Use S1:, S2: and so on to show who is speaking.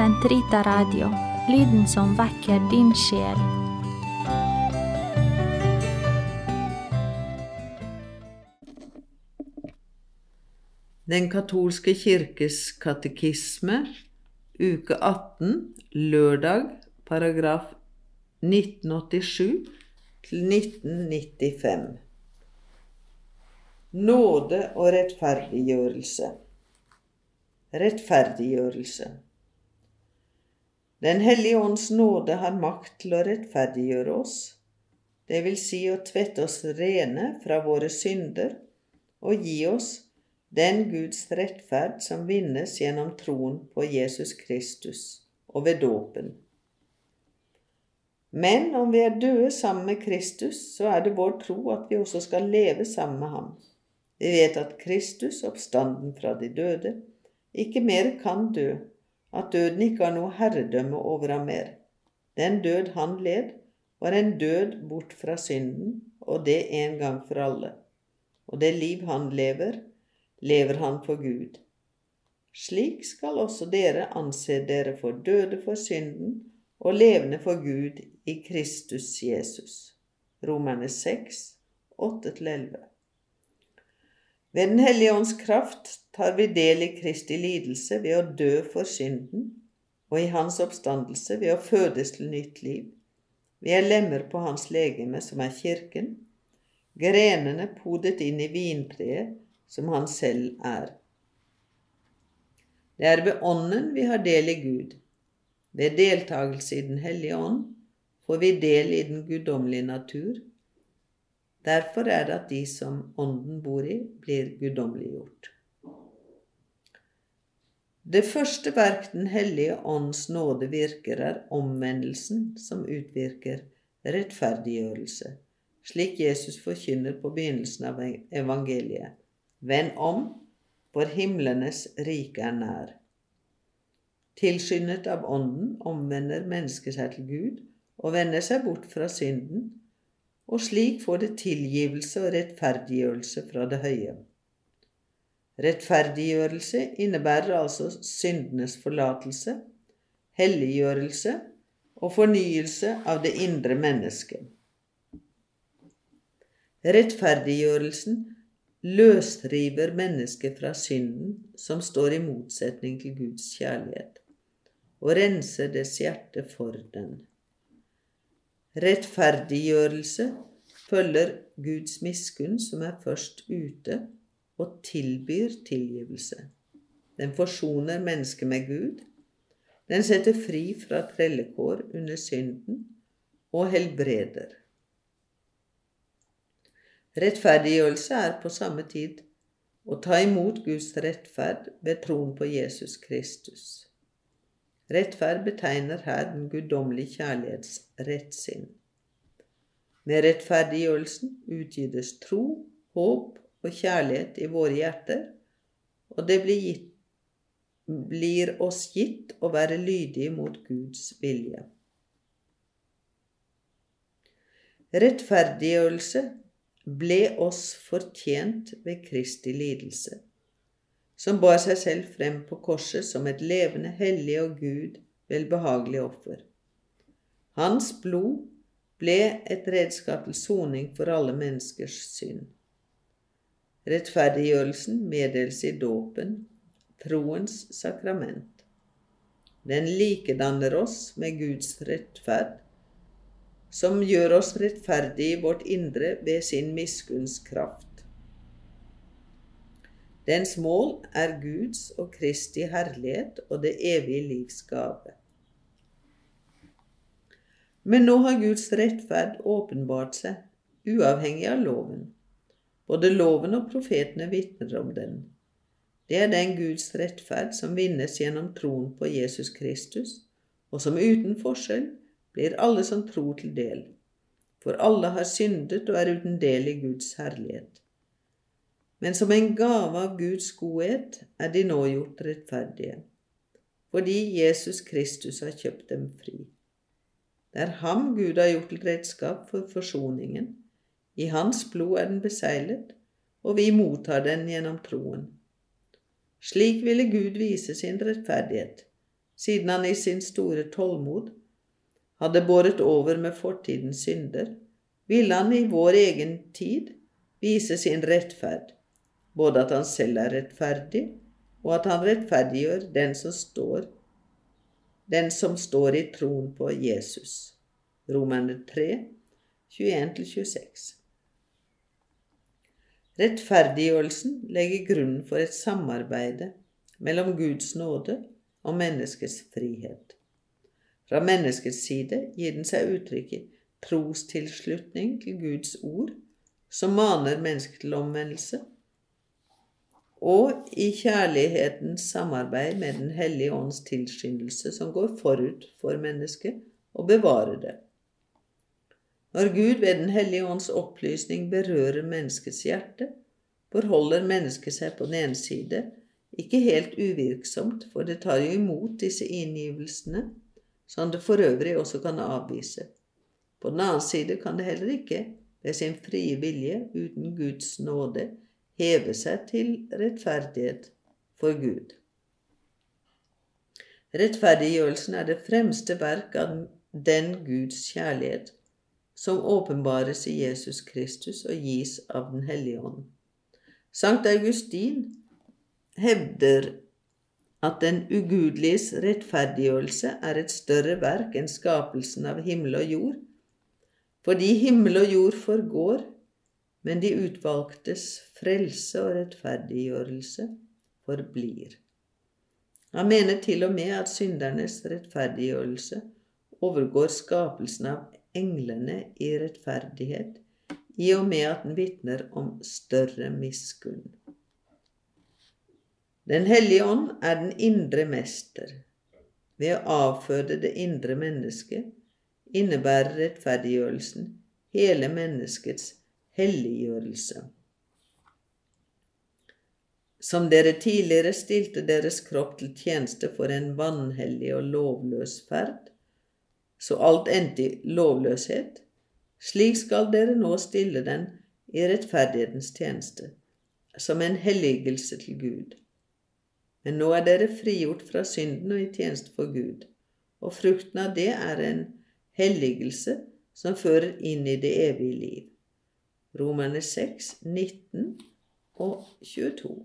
S1: Sentrita Radio, lyden som vekker din sjel.
S2: Den katolske kirkes katekisme, uke 18, lørdag, paragraf 1987 til 1995. Nåde og rettferdiggjørelse. Rettferdiggjørelse. Den hellige ånds nåde har makt til å rettferdiggjøre oss, det vil si å tvette oss rene fra våre synder og gi oss den Guds rettferd som vinnes gjennom troen på Jesus Kristus og ved dåpen. Men om vi er døde sammen med Kristus, så er det vår tro at vi også skal leve sammen med ham. Vi vet at Kristus, oppstanden fra de døde, ikke mer kan dø, at døden ikke har noe herredømme over ham mer. Den død han led, var en død bort fra synden, og det en gang for alle. Og det liv han lever, lever han for Gud. Slik skal også dere anse dere for døde for synden og levende for Gud i Kristus Jesus. Romerne 6, 8-11. Ved Den hellige ånds kraft tar vi del i Kristi lidelse ved å dø for synden, og i hans oppstandelse ved å fødes til nytt liv. Vi er lemmer på hans legeme, som er kirken, grenene podet inn i vintreet, som han selv er. Det er ved Ånden vi har del i Gud, ved deltakelse i Den hellige ånd får vi del i den guddommelige natur. Derfor er det at de som Ånden bor i, blir guddommeliggjort. Det første verk Den hellige ånds nåde virker, er omvendelsen som utvirker rettferdiggjørelse, slik Jesus forkynner på begynnelsen av evangeliet. Vend om, for himlenes rike er nær. Tilskyndet av Ånden omvender mennesket seg til Gud og vender seg bort fra synden, og slik får det tilgivelse og rettferdiggjørelse fra det høye. Rettferdiggjørelse innebærer altså syndenes forlatelse, helliggjørelse og fornyelse av det indre mennesket. Rettferdiggjørelsen løsriver mennesket fra synden som står i motsetning til Guds kjærlighet og renser dets hjerte for den. Rettferdiggjørelse følger Guds miskunn, som er først ute og tilbyr tilgivelse. Den forsoner mennesket med Gud. Den setter fri fra trellekår under synden og helbreder. Rettferdiggjørelse er på samme tid å ta imot Guds rettferd ved troen på Jesus Kristus. Rettferd betegner her den guddommelige kjærlighets rettsinn. Med rettferdiggjørelsen utgytes tro, håp og kjærlighet i våre hjerter, og det blir, gitt, blir oss gitt å være lydige mot Guds vilje. Rettferdiggjørelse ble oss fortjent ved Kristi lidelse som bar seg selv frem på korset som et levende, hellig og Gud velbehagelig offer. Hans blod ble et redskap til soning for alle menneskers synd. Rettferdiggjørelsen meddeles i dåpen, troens sakrament. Den likedanner oss med Guds rettferd, som gjør oss rettferdige i vårt indre ved sin miskunns kraft. Dens mål er Guds og Kristi herlighet og det evige livs gave. Men nå har Guds rettferd åpenbart seg, uavhengig av loven. Både loven og profetene vitner om den. Det er den Guds rettferd som vinnes gjennom troen på Jesus Kristus, og som uten forskjell blir alle som tror til del. For alle har syndet og er uten del i Guds herlighet men som en gave av Guds godhet er de nå gjort rettferdige, fordi Jesus Kristus har kjøpt dem fri. Det er ham Gud har gjort til redskap for forsoningen. I hans blod er den beseglet, og vi mottar den gjennom troen. Slik ville Gud vise sin rettferdighet, siden han i sin store tålmod hadde båret over med fortidens synder, ville han i vår egen tid vise sin rettferd, både at han selv er rettferdig, og at han rettferdiggjør den som står, den som står i troen på Jesus. Romerne 3, 21-26. Rettferdiggjørelsen legger grunnen for et samarbeide mellom Guds nåde og menneskets frihet. Fra menneskets side gir den seg uttrykk i trostilslutning til Guds ord, som maner mennesket til omvendelse, og i kjærlighetens samarbeid med Den hellige ånds tilskyndelse som går forut for mennesket og bevarer det. Når Gud ved Den hellige ånds opplysning berører menneskets hjerte, forholder mennesket seg på den ene side ikke helt uvirksomt, for det tar jo imot disse inngivelsene, som det for øvrig også kan avvise. På den annen side kan det heller ikke, ved sin frie vilje, uten Guds nåde, heve seg til rettferdighet for Gud. Rettferdiggjørelsen er det fremste verk av den Guds kjærlighet som åpenbares i Jesus Kristus og gis av Den hellige ånd. Sankt Augustin hevder at den ugudeliges rettferdiggjørelse er et større verk enn skapelsen av himmel og jord, fordi himmel og jord forgår, men de utvalgtes frelse og rettferdiggjørelse forblir. Han mener til og med at syndernes rettferdiggjørelse overgår skapelsen av englene i rettferdighet, i og med at den vitner om større miskunn. Den hellige ånd er den indre mester. Ved å avføde det indre mennesket innebærer rettferdiggjørelsen hele menneskets helliggjørelse. Som dere tidligere stilte deres kropp til tjeneste for en vanhellig og lovløs ferd, så alt endte i lovløshet, slik skal dere nå stille den i rettferdighetens tjeneste, som en helligelse til Gud. Men nå er dere frigjort fra synden og i tjeneste for Gud, og frukten av det er en helligelse som fører inn i det evige liv. Romerne 6, 19 og 22.